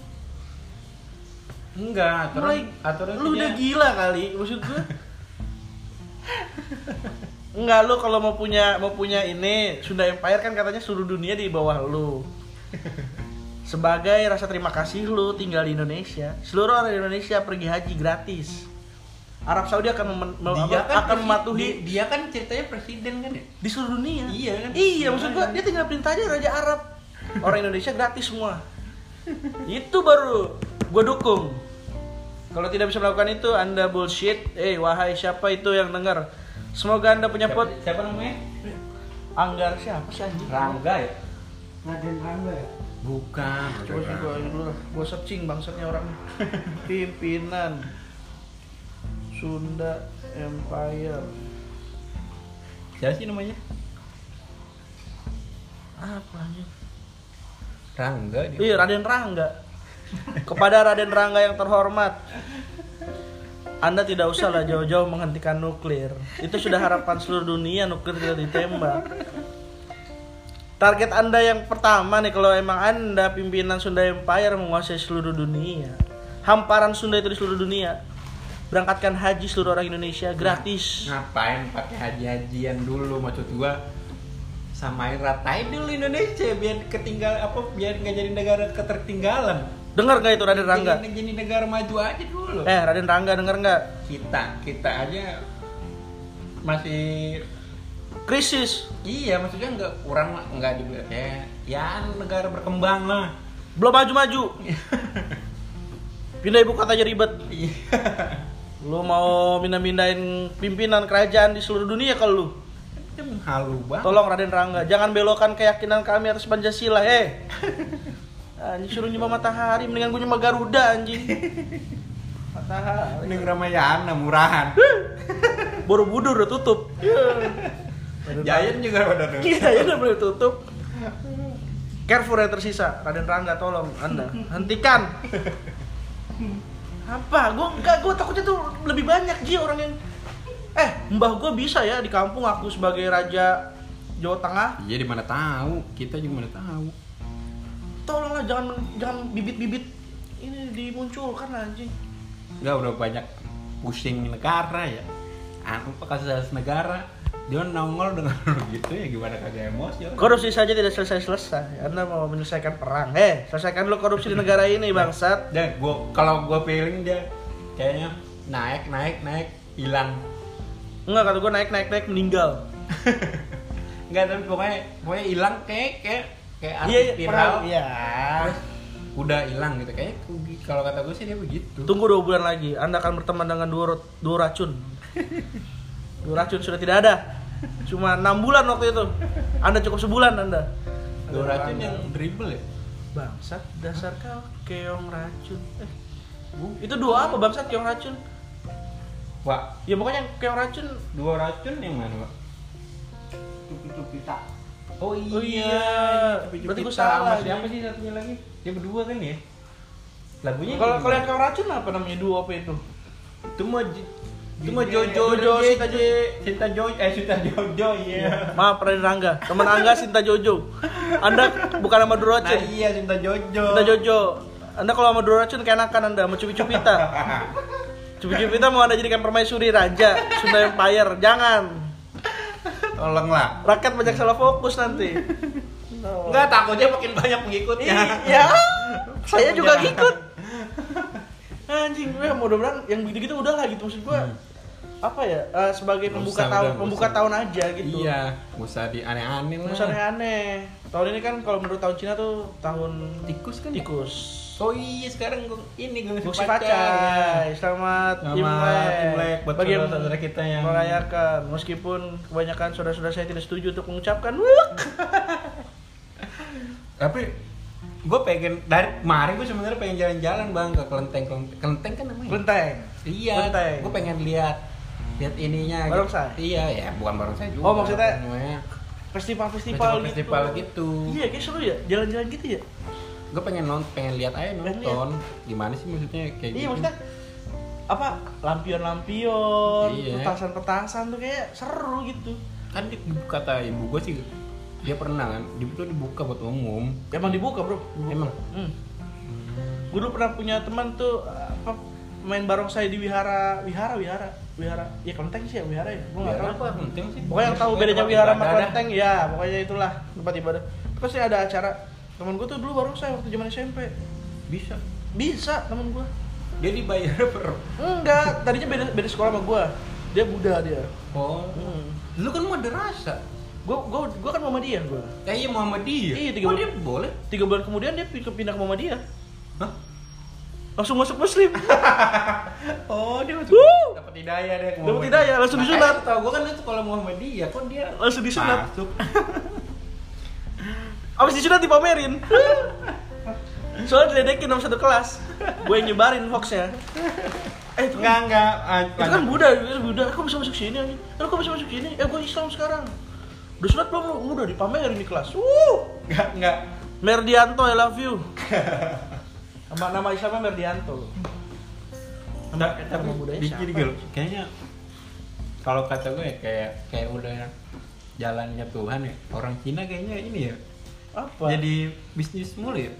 enggak aturan mulai aturan lu udah gila kali maksud gua Enggak lu kalau mau punya mau punya ini Sunda Empire kan katanya seluruh dunia di bawah lu. Sebagai rasa terima kasih lu tinggal di Indonesia, seluruh orang Indonesia pergi haji gratis. Arab Saudi akan mem- dia apa, kan akan mematuhi dia, dia kan ceritanya presiden kan ya di seluruh dunia. Iya kan? Iya, maksud gua dia tinggal perintah aja Raja Arab. Orang Indonesia gratis semua. Itu baru gua dukung. Kalau tidak bisa melakukan itu, Anda bullshit. Eh, wahai siapa itu yang dengar? Semoga Anda punya pot siapa, siapa namanya Anggar siapa sih anjing? Rangga ya Raden Rangga ya? bukan Coba sih gua ini dulu lah. Gua searching bangsatnya orang. Pimpinan Sunda Empire. siapa sih namanya Apa anjing? Rangga dia Iya, Raden Rangga. Kepada Raden Rangga yang terhormat. Anda tidak usahlah jauh-jauh menghentikan nuklir. Itu sudah harapan seluruh dunia nuklir tidak ditembak. Target Anda yang pertama nih kalau emang Anda pimpinan Sunda Empire menguasai seluruh dunia. Hamparan Sunda itu di seluruh dunia. Berangkatkan haji seluruh orang Indonesia gratis. ngapain pakai haji-hajian dulu maksud gua samain ratain dulu Indonesia biar ketinggal apa biar nggak jadi negara ketertinggalan Dengar nggak itu Raden Rangga? jadi, jadi negara maju aja dulu Eh, Raden Rangga dengar nggak? kita kita aja masih Krisis. iya maksudnya nggak kurang lah nggak dibilang ya ya negara berkembang lah Belum maju-maju. Pindah ibu kota aja ribet. Iya. Lu mau mindah-mindahin pimpinan kerajaan di seluruh dunia kalau lu. halu banget Tolong Raden Rangga, jangan belokkan keyakinan kami atas Pancasila, eh. Anjing suruh nyembah matahari, mendingan gue nyembah Garuda anjing. Matahari. ini Ramayana murahan Borobudur udah tutup. Giant juga udah tuh Iya, ya udah boleh tutup. Carrefour yang tersisa, Raden Rangga tolong Anda hentikan. Apa? Gue enggak, gue takutnya tuh lebih banyak Ji orang yang Eh, mbah gue bisa ya di kampung aku sebagai raja Jawa Tengah. Iya di mana tahu, kita juga mana tahu. Jangan jangan bibit-bibit ini dimunculkan anjing. Enggak udah banyak pusing negara ya. Aku kasus negara dia nongol dengan gitu ya gimana kagak emosi. Korupsi saja tidak selesai-selesai. Anda mau menyelesaikan perang. Eh, selesaikan lo korupsi di negara ini, bangsat. Dan gua kalau gua feeling dia kayaknya naik naik naik hilang. Enggak, kata gue naik naik naik meninggal. Enggak tapi pokoknya pokoknya hilang kayak kayak kayak artis Iya, iya, viral. perang. Iya. Udah hilang gitu kayaknya kalau kata gue sih dia begitu. Tunggu dua bulan lagi, Anda akan berteman dengan dua, dua racun. Dua racun sudah tidak ada. Cuma enam bulan waktu itu. Anda cukup sebulan Anda. Dua racun yang dribble ya? Bangsat, dasar kau keong racun. Eh, bu- itu dua apa bangsat keong racun? Wah, Ya pokoknya keong racun. dua racun yang mana, Pak? Cupi-cupi tak. Oh Oh iya. Berarti gua salah, Sama siapa sih satunya lagi? Dia berdua kan ya? Lagunya Kalau yang keong racun apa namanya dua apa itu? itu mah itu mah Jojo, Jojo Jojo, Jojo Sinta Sinta Sinta Jojo eh Sinta Jojo iya. Maaf, Raden Rangga. Teman Angga Sinta Jojo. Anda bukan nama dua Nah iya Sinta Jojo. Sinta Jojo. Anda kalau sama dua racun keenakan Anda mau cupi-cupita. Cupi-cupita mau Anda jadikan permaisuri raja Sunda Empire. Jangan. Tolonglah. Rakyat banyak salah fokus nanti. Enggak takutnya makin banyak pengikutnya. Iya. Saya juga ngikut. Anjing, gue mudah-mudahan yang gitu-gitu udah lah gitu maksud gue. Apa ya? eh, sebagai Nggak pembuka tahun, nggak pembuka tahun aja gitu. Iya, nggak usah di aneh-aneh lah. Nggak usah aneh-aneh. Tahun ini kan kalau menurut tahun Cina tuh tahun Tikus kan? tikus. Oh iya sekarang gua ini gue Gue si pacar, ya. Selamat Selamat Imlek. Imlek buat Bagi yang saudara kita yang- merayakan, meskipun kebanyakan saudara-saudara saya tidak setuju untuk mengucapkan Wuk. Tapi gue pengen dari kemarin gue sebenarnya pengen jalan-jalan bang ke kelenteng kelenteng, kan namanya. Kelenteng. Iya, Kelenteng. gue pengen lihat lihat ininya. Barongsai? Iya, ya bukan barongsai juga. Oh, maksudnya namanya? Festival-festival gitu. Festival gitu. Iya, kayak seru ya, jalan-jalan gitu ya. Gue pengen nonton, pengen lihat aja nonton. Gimana sih maksudnya kayak Iya, gitu? maksudnya apa lampion-lampion, Iya. petasan-petasan tuh kayak seru gitu. kan di, kata ibu gue sih dia pernah kan, di itu dibuka buat umum. Emang dibuka, Bro. Emang. Hmm. Gue dulu pernah punya teman tuh apa main barongsai di wihara, wihara, wihara, wihara. Ya kelenteng sih ya wihara ya. Gue nggak tahu. apa penting sih? Pokoknya yang tahu bedanya wihara sama kelenteng ya, pokoknya itulah tempat ibadah. Terus sih ada acara temen gue tuh dulu barongsai waktu zaman SMP. Bisa. Bisa temen gue. Dia dibayar per. Enggak, tadinya beda beda sekolah sama gue. Dia Buddha dia. Oh. Hmm. Lu kan mau rasa. Gue gue gue kan Muhammadiyah gue. Eh iya Muhammadiyah. Iya, tiga oh, bulan. dia boleh. Tiga bulan kemudian dia pindah pindah ke Muhammadiyah. Hah? Langsung masuk Muslim. Oh, dia masuk. Wuh. Dapat hidayah deh. Dapat hidayah, langsung disunat. Tahu gua kan itu kalau Muhammadiyah kok dia Langsung disunat. Masuk. Abis disunat dipamerin. Soalnya diledekin sama satu kelas. Gue yang nyebarin hoaxnya. Eh itu kan, Enggak, enggak. Ah, itu kan Buddha, itu Buddha. Kok bisa masuk sini? anjing? Eh, kok bisa masuk sini? Eh, gue Islam sekarang. Udah sunat belum lu? Udah dipamerin di kelas. Wuh. Enggak, enggak. Merdianto, I love you. Nama nama Islamnya Merdianto. Enggak, Nama tapi budaya siapa? gitu. Kayaknya kalau kata gue ya, kayak kayak udah jalannya Tuhan ya. Orang Cina kayaknya ini ya. Apa? Jadi bisnis mulu ya.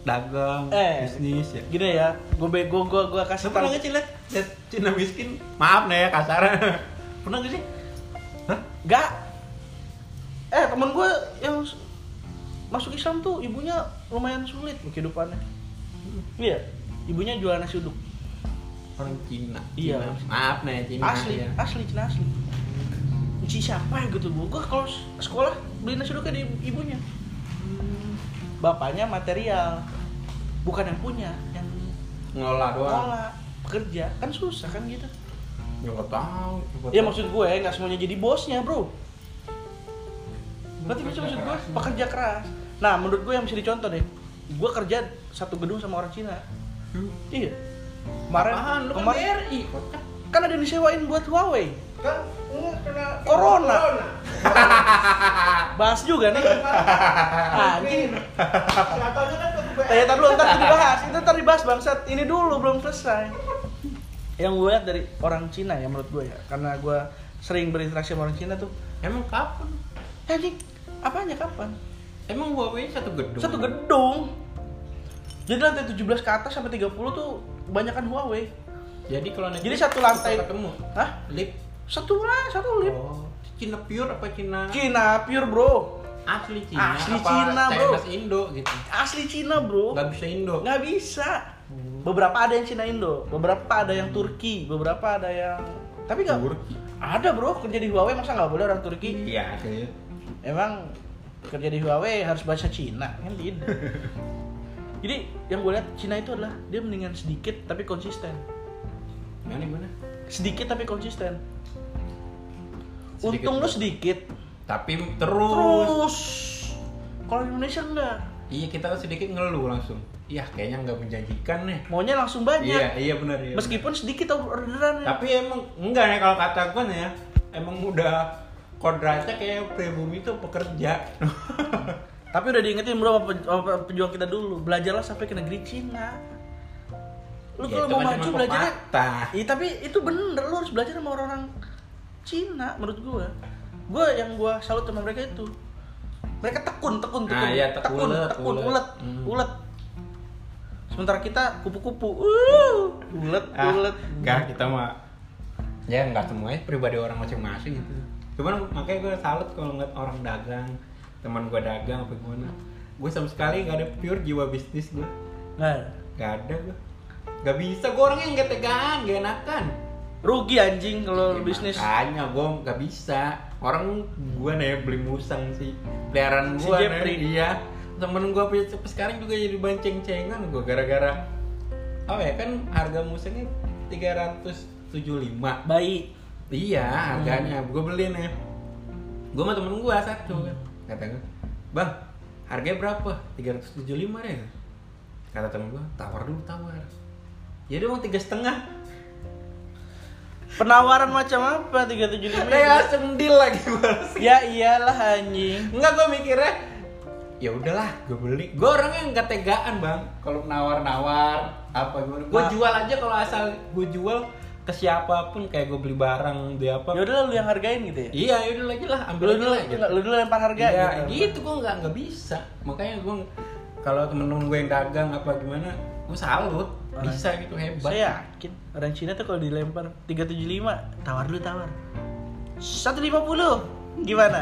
Dagang, Eh. bisnis ya. Gini ya, gue bego, gue gue kasih pernah sih liat, liat Cina miskin? Maaf nih ya kasar. pernah nggak sih? Hah? Gak. Eh temen gue yang masuk Islam tuh ibunya lumayan sulit kehidupannya. Iya, ibunya jualan nasi uduk. Orang Cina. Iya. Cina. Maaf nih Cina. asli, ya. asli, Cina asli. Si siapa ya gitu bu? Gue kalau sekolah beli nasi uduknya di ibunya. Bapaknya material, bukan yang punya, yang Ngolah doang. olah pekerja kan susah kan gitu. Ya nggak tahu. Ya maksud gue nggak semuanya jadi bosnya bro. Berarti maksud maksud gue pekerja keras. Nah menurut gue yang bisa dicontoh deh. Gue kerja satu gedung sama orang Cina. Iya. Kemarin Apaan? Lu kan kemarin BRI. kocak. kan ada yang disewain buat Huawei. Kan kena Corona. Bahas juga nih. Anjing. Eh, ntar dulu, ntar dibahas. Itu ntar dibahas bangsat. Ini dulu belum selesai. Yang gue lihat dari orang Cina ya menurut gue ya, karena gue sering berinteraksi sama orang Cina tuh. Emang kapan? Eh, Anjing, apanya kapan? Emang Huawei satu gedung? Satu gedung. Jadi lantai 17 ke atas sampai 30 tuh kebanyakan Huawei. Jadi kalau Jadi satu lantai- ketemu. Hah? Lift. Satu lah, satu lift. Oh. Cina pure apa Cina? Cina pure, Bro. Asli Cina. Asli apa Cina, bro. Indo gitu. Asli Cina, Bro. Nggak bisa Indo. Nggak bisa. Beberapa ada yang Cina Indo, beberapa ada yang Turki, beberapa ada yang tapi nggak Turki. ada bro kerja di Huawei masa nggak boleh orang Turki Iya, kayak emang kerja di Huawei harus bahasa Cina kan tidak jadi yang gue lihat Cina itu adalah dia mendingan sedikit tapi konsisten Gimana gimana? sedikit tapi konsisten Sedikit untung lu sedikit Tapi terus. terus kalau di Indonesia enggak Iya kita sedikit ngeluh langsung. Iya kayaknya nggak menjanjikan nih. maunya langsung banyak Iya iya benar iya. meskipun sedikit orderan Tapi emang enggak nih kalau kata gue nih ya. Emang udah kodratnya kayak pribumi itu pekerja. Tapi udah diingetin bro sama sama pejuang kita dulu Belajarlah sampai ke negeri Cina Lu Ya, kalau mau kan maju pepatah. Iya tapi itu bener Lu harus belajar sama orang-orang Cina menurut gua Gua yang gua salut sama mereka itu Mereka tekun, tekun, tekun Nah, iya, tekun, tekun, ulet, tekun, ulet. ulet, Hmm. ulet Sementara kita kupu-kupu uh, Ulet, ah, ulet enggak kita mah ya enggak semuanya pribadi orang masing-masing gitu. Cuman makanya gue salut kalau ngeliat orang dagang, teman gue dagang apa gimana. Gue sama sekali nggak ada pure jiwa bisnis gue. Nah, Gak ada gue. Gak bisa, gue orangnya nggak tegaan, gak enakan. Rugi anjing kalau Ya, bisnis Makanya gue nggak bisa. Orang gue nih beli musang sih. Peliharaan Si gue Jeffrey. nih. Iya. Temen gue sampai sekarang juga jadi banceng-cengan gue gara-gara apa ya kan harga musangnya 375 Bayi Iya harganya, gue beli nih Gue sama temen gue satu kan Kata gue, bang harganya berapa? 375 deh Kata temen gue, tawar dulu tawar Ya udah mau tiga setengah Penawaran macam apa 375 Kayak langsung deal lagi gue Ya iyalah anjing Enggak gue mikirnya ya udahlah gue beli gue orangnya nggak tegaan bang kalau nawar nawar apa gue gue Nah. jual aja kalau asal gue jual ke siapa pun kayak gue beli barang di apa Ya udah lu yang hargain gitu ya. iya yaudah lagi lah ambil Lu aja dulu, lah gitu. lu dulu lempar harga Iya, gitu gue nggak nggak bisa. Makanya gue kalau temen-temen gue yang dagang apa gimana, gue salut. Orang- Bisa gitu hebat. Saya yakin orang Cina tuh kalau dilempar 375, tawar dulu tawar. 150. Gimana?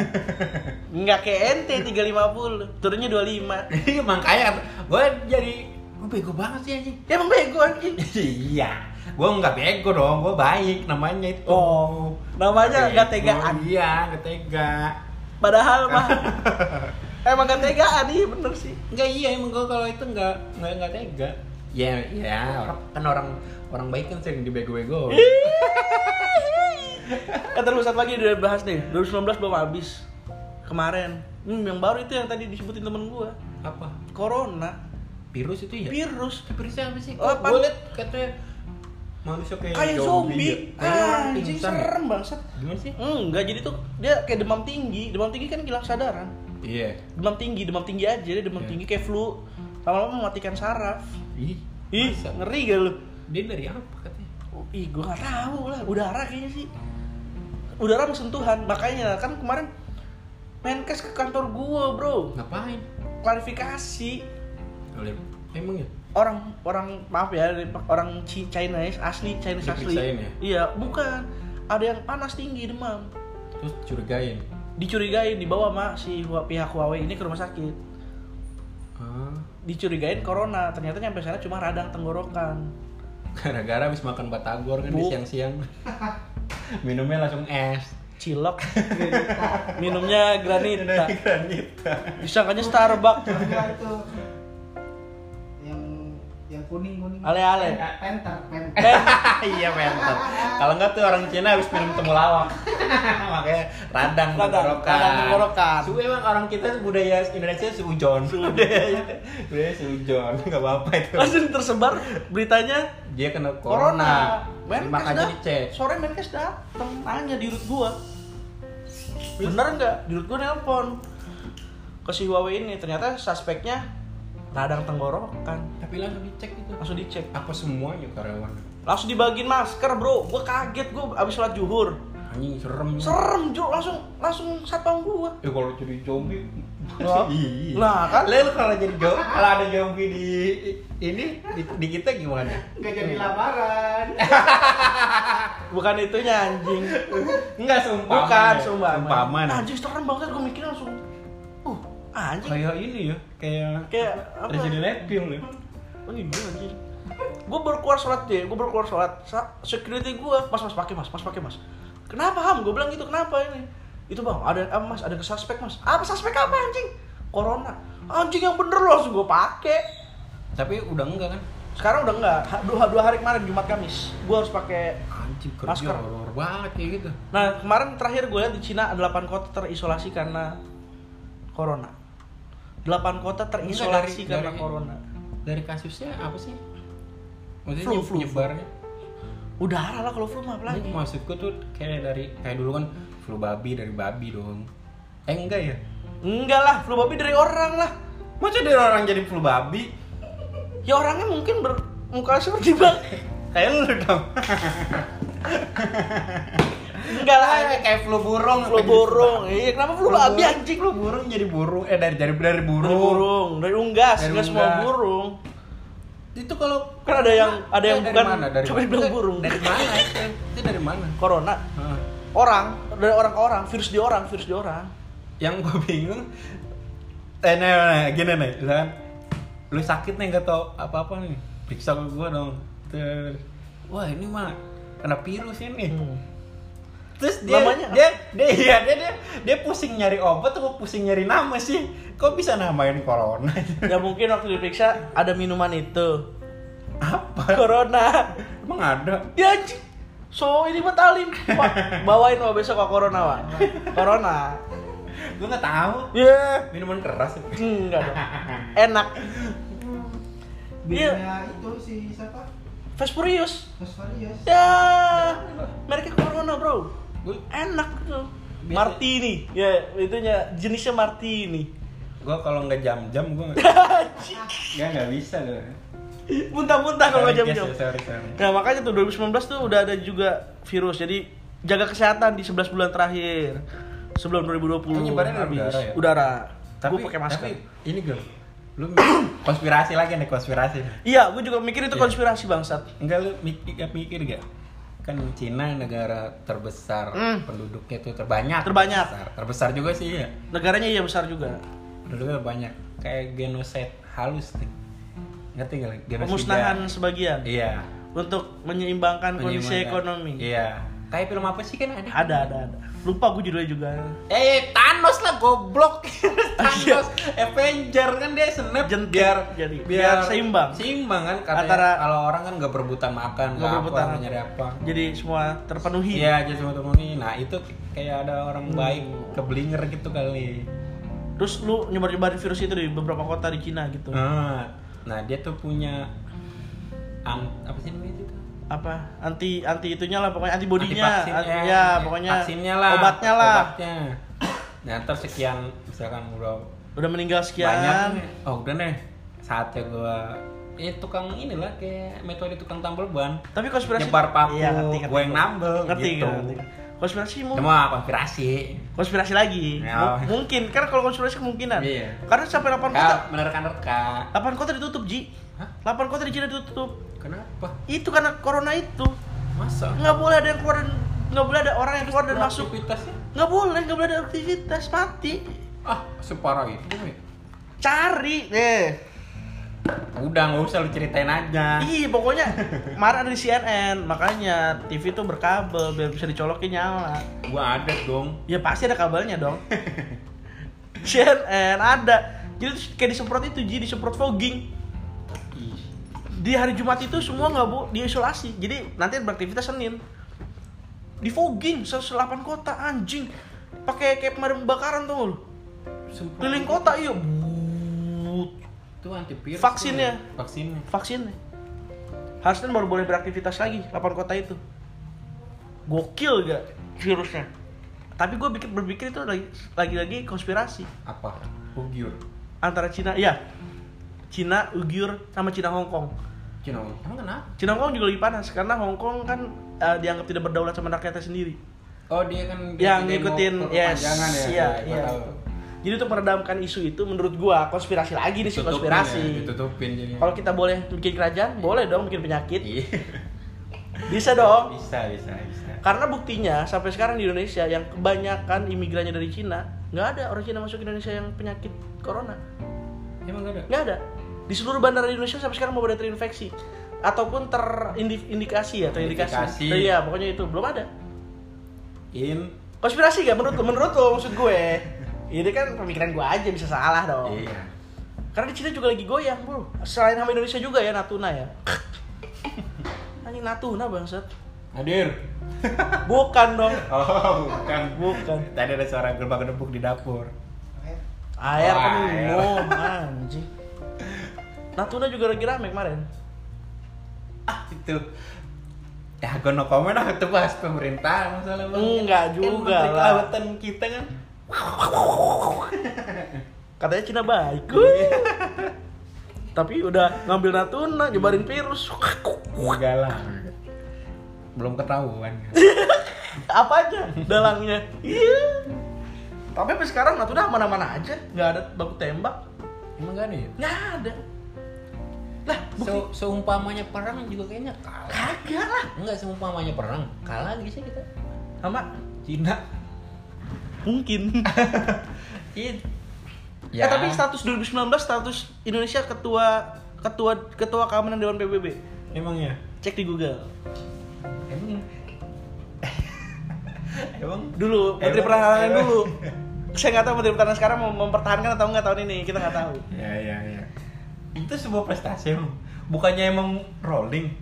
Enggak kayak ente 350, turunnya 25. Iya makanya gue jadi gue bego banget sih anjing. Ya emang bego anjing. iya, gue nggak bego dong, gue baik namanya itu. Oh, namanya nggak Bego, tegaan. Iya, nggak tega. Padahal mah emang gak tegaan iya bener sih. Enggak iya emang gue kalau itu nggak nggak nggak tega. Ya, ya orang kan orang orang baik kan sering dibego-bego. Eh terus satu lagi udah bahas nih 2019 belum habis Kemarin hmm, Yang baru itu yang tadi disebutin temen gua Apa? Corona Virus itu ya? Virus Virusnya apa sih? Oh, apa? liat katanya manusia kayak, Kayak zombie ya? Kayak orang Anjing pingsan ya? serem bangsat Gimana sih? Enggak jadi tuh dia kayak demam tinggi Demam tinggi kan hilang sadaran Iya Demam tinggi, demam tinggi aja Dia demam Iya. tinggi kayak flu Lama-lama mematikan saraf Ih, Ih masa? ngeri gak lu? Dia dari apa katanya? Oh, ih gue gak tahu lah Udara kayaknya sih Udara sama sentuhan Makanya kan kemarin Menkes ke kantor gua bro Ngapain? Klarifikasi Oleh Emang ya? orang orang maaf ya orang Chinese asli Chinese asli ya? iya bukan ada yang panas tinggi demam Terus curigain dicurigain dibawa sama si pihak Huawei ini ke rumah sakit dicurigain corona ternyata nyampe sana cuma radang tenggorokan. Gara-gara habis makan batagor kan di Bu. siang-siang. Minumnya langsung es. Cilok. Minumnya granita. Granita. Disangkanya Starbucks kuning kuning. Ale-ale. Penter, penter. Eh, Iya mentor Kalau enggak tuh orang Cina habis minum temulawak Makanya radang tenggorokan radang tenggorokan. Su emang orang kita budaya Indonesia seujon. Budaya budaya seujon. Gak apa-apa itu. Langsung tersebar beritanya. Dia kena corona. Corona, Menkes Makanya dicek sore Menkes datang nanya di rut gua. Bener nggak? Di rut gua nelpon. Ke si Huawei ini. Ternyata suspeknya radang tenggorokan Tapi langsung dicek itu. langsung dicek Apa semuanya karyawan? langsung dibagiin masker bro gue kaget gue abis sholat zuhur Anjing serem. serem jo langsung langsung satpam gue Ya kalau jadi zombie. Lah, Iya. lah kan Lalu kalau jadi zombie, kalau ada zombie di ini di, di kita gimana? Nggak jadi lamaran. bukan itunya anjing Enggak sumpah. bukan sumpah Sumpaman. anjing serem banget gue mikir langsung anjing. Kayak ini ya, kayak kayak apa? Resident Evil ya. oh iya anjing? Gue baru keluar sholat deh gue baru keluar sholat. Sa- security gue mas mas pakai mas mas pakai mas. Kenapa ham? Gue bilang gitu kenapa ini? Itu bang ada apa mas? Ada suspek mas. Apa suspek apa anjing? Corona. Anjing yang bener loh langsung gue pakai Tapi udah enggak kan? sekarang udah enggak. Dua, dua hari kemarin jumat kamis gue harus pakai Anjing kerja Masker. horor banget kayak gitu. nah kemarin terakhir gue lihat di Cina ada 8 kota terisolasi karena corona 8 kota terisolasi dari- karena dari- corona Dari kasusnya apa sih? Maksudnya Flu, flu, nyebarnya? udara lah kalau flu mah apa lagi Ini maksudku tuh kayak dari kayak dulu kan flu babi dari babi dong. Eh enggak ya? enggak lah flu babi dari orang lah Masa dari orang jadi flu babi? ya orangnya mungkin bermuka seperti bang Kayak lu dong. enggak lah Kayak kayak flu burung. flu burung iya kenapa flu babi anjing Flu burung jadi burung. Eh dari dari dari burung. dari burung dari unggas Dari enggak semua unggas. burung Itu kalau Kan ada yang- ada yang Eh, bukan- mana? Dari coba Itu burung. Dari mana? Itu dari mana? corona orang dari orang ke orang virus di orang virus di orang yang gue bingung eh nih, nih gini nih misalkan lu sakit nih nggak tau apa apa nih periksa ke gue dong wah ini mah kena virus ini terus dia Namanya dia dia iya dia, dia dia pusing nyari obat atau pusing nyari nama sih. Kok bisa namain corona? Ya mungkin waktu diperiksa ada minuman itu. Apa? Corona. Emang ada? Ya anjing. So ini batalin Pak, bawain mau besok corona pak corona. Gue nggak tahu? Ya minuman keras. Enggak dong. Enak. Iya. Beda itu si siapa? Vespurius Fosforius. ya. Mereknya corona bro Gua- enak tuh. Biasa- martini. Ya itunya jenisnya martini. Gue kalau nggak jam-jam gue nggak nggak nggak bisa loh muntah-muntah kalau Sorry, jam guys, jam sorry sorry. Nah makanya tuh 2019 tuh udah ada juga virus. Jadi jaga kesehatan di 11 bulan terakhir. Sebelum 2020 Itu nyebarnya habis. udara ya? udara. Tapi gue pakai masker. tapi ini gue lu konspirasi lagi nih konspirasi. Iya gue juga mikir itu Iya. konspirasi bangsat. Enggak lu mikir mikir gak kan Cina negara terbesar Hmm. penduduknya tuh terbanyak. Terbanyak. terbesar, terbesar juga sih ya. Negaranya iya besar juga. Penduduknya banyak. Kayak genocide halus nih ngerti gak Genosida. pemusnahan sebagian. Iya. Untuk menyeimbangkan kondisi ekonomi. Iya kayak film apa sih kan ada ada ada ada lupa gue judulnya juga Eh, Thanos lah goblok. Iya. Thanos Avenger kan dia snap Jentik, biar jadi. Biar seimbang. Seimbang kan katanya Antara- kalau orang kan nggak berebutan makan, Nggak berebutan. apa, nyari apa. jadi semua terpenuhi Iya, jadi semua terpenuhi. Nah, itu kayak ada orang Hmm. baik keblinger gitu kali. terus lu nyebar-nyebarin virus itu di beberapa kota di Cina gitu Nah, nah dia tuh punya an, apa sih namanya itu? Apa anti anti itunya lah pokoknya antibodinya. Anti- ya pokoknya vaksinnya lah, obatnya lah Obatnya. Nah, terus sekian misalkan udah udah meninggal banyak sekian nih. Oh, udah nih. Saatnya gua ini tukang inilah kayak metode tukang tambal ban. tapi konspirasi Nyebar paku, iya, ngerti, ngerti. gua yang nambel ngerti, gitu. ngerti. konspirasi mu- Cuma konspirasi. konspirasi lagi Ya. M- mungkin kan kalau konspirasi kemungkinan Iya. karena sampai 8 kota Kak, menerka-nerka. 8 kota ditutup Ji Hah? 8 kota di Cina ditutup Kenapa? itu karena corona itu Masa? nggak boleh ada yang keluar dan nggak boleh ada orang yang keluar dan masuk Aktivitasnya? nggak boleh nggak boleh ada aktivitas mati Ah, separah itu. ya? cari deh Udah nggak usah lu ceritain aja. Iya pokoknya ada di CNN makanya TV tuh berkabel biar bisa dicolokin nyala. Gua ada dong. Ya pasti ada kabelnya dong. CNN ada. Jadi kayak disemprot itu, jadi disemprot fogging. Di hari Jumat itu semua nggak bu diisolasi. Jadi nanti beraktivitas Senin. Di fogging 108 kota anjing. Pakai kayak pemadam kebakaran tuh. sumpah. Keliling kota iya. Itu antivirus. Vaksinnya. tuh. Vaksinnya. vaksinnya. Hari Senin baru boleh beraktivitas lagi 8 kota itu. Gokil gak virusnya? Tapi gue pikir berpikir itu lagi lagi lagi konspirasi Apa? Ugyur. antara Cina, iya Cina, Uyghur, sama Cina Hong Kong. Cina, emang kenapa? Cina Hong Kong juga lebih panas karena Hong Kong kan eh, dianggap tidak berdaulat sama rakyatnya sendiri. Oh dia kan Yang ngikutin yes, ya. iya, Gua iya. Jadi untuk meredamkan isu itu menurut gua konspirasi lagi nih sih konspirasi. ya, ditutupin jadi. Kalau kita boleh bikin kerajaan, boleh dong bikin penyakit. Iya. Bisa dong. Bisa, bisa, bisa. Karena buktinya sampai sekarang di Indonesia yang kebanyakan imigrannya dari Cina, nggak ada orang Cina masuk ke Indonesia yang penyakit corona. Emang gak ada? Nggak ada. Di seluruh bandara di Indonesia sampai sekarang mau pada terinfeksi ataupun terindikasi ya, terindikasi. Indikasi. Iya, pokoknya itu belum ada. In. Konspirasi gak menurut lo? Menurut lo maksud gue? Ini kan pemikiran gue aja bisa salah dong. Iya. Karena di Cina juga lagi goyang, bro. Selain sama Indonesia juga ya Natuna ya. Anjing Natuna bangsat. Hadir. Bukan dong. Oh, bukan. Bukan. Tadi ada suara gerbang gedebuk di dapur. Air Oh, kan air. minum, anjing. Natuna juga lagi rame kemarin. Ah, itu. Ya, gue no comment ah, itu bahas pemerintah masalah. Enggak juga Menteri lah. Kelautan kita kan. Katanya Cina baik. Tapi udah ngambil Natuna, nyebarin virus. Enggak lah. Belum ketahuan. Apa aja dalangnya. Iya. Tapi sampai sekarang Natuna aman-aman aja, nggak ada baku tembak. Emang gak ada ya? Nggak ada. Lah. Se seumpamanya perang juga kayaknya kalah. Kagak lah. Enggak seumpamanya perang, kalah lagi sih kita. Sama Cina. mungkin. Iya. Eh tapi status 2019 status Indonesia ketua ketua ketua keamanan Dewan PBB. emang ya. Cek di Google. Emang Emang Dulu Menteri Pertahanan dulu. Saya nggak tahu Menteri Pertahanan sekarang mau mempertahankan atau enggak tahun ini, kita nggak tahu. Ya ya ya. Itu sebuah prestasi emang. Bukannya emang rolling.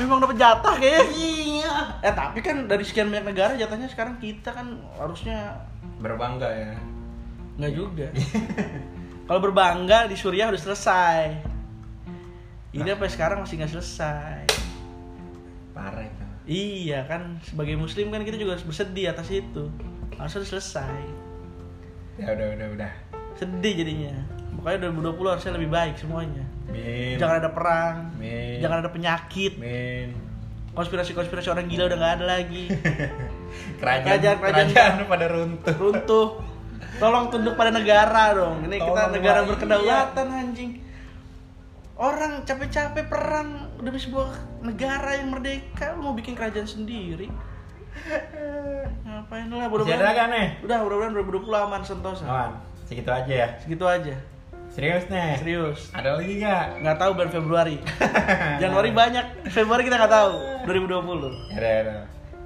Memang dapat jatah kayaknya. Iya. Eh tapi kan dari sekian banyak negara jatahnya sekarang kita kan harusnya Berbangga ya. nggak juga. Kalau berbangga di Suriah udah selesai. Ini sampai sekarang masih nggak selesai. Parah itu. Iya kan sebagai muslim kan kita juga harus bersedih atas itu. Harus selesai. Ya udah udah udah. Sedih jadinya. Makanya 2020 harusnya lebih baik semuanya. Min. Jangan ada perang, Min. jangan ada penyakit, Min. konspirasi-konspirasi orang gila udah nggak ada lagi. Kerajaan Kerajaan- kerajaan- kerajaan pada runtuh. Runtuh. Tolong tunduk pada negara dong. Ini kita Tolong, negara Wak. berkedaulatan anjing. Orang capek-capek perang demi sebuah negara yang merdeka lu mau bikin kerajaan sendiri. Ngapain lah kan nih? Udah, mudah-mudahan 2020 aman sentosa. Aman. Segitu aja ya. Segitu aja. Serius nih. Serius. Ada lagi nggak? Nggak tahu bulan Februari. Januari banyak, Februari kita nggak tahu. 2020. Ya udah, ya udah.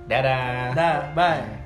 Dadah. Dah, bye.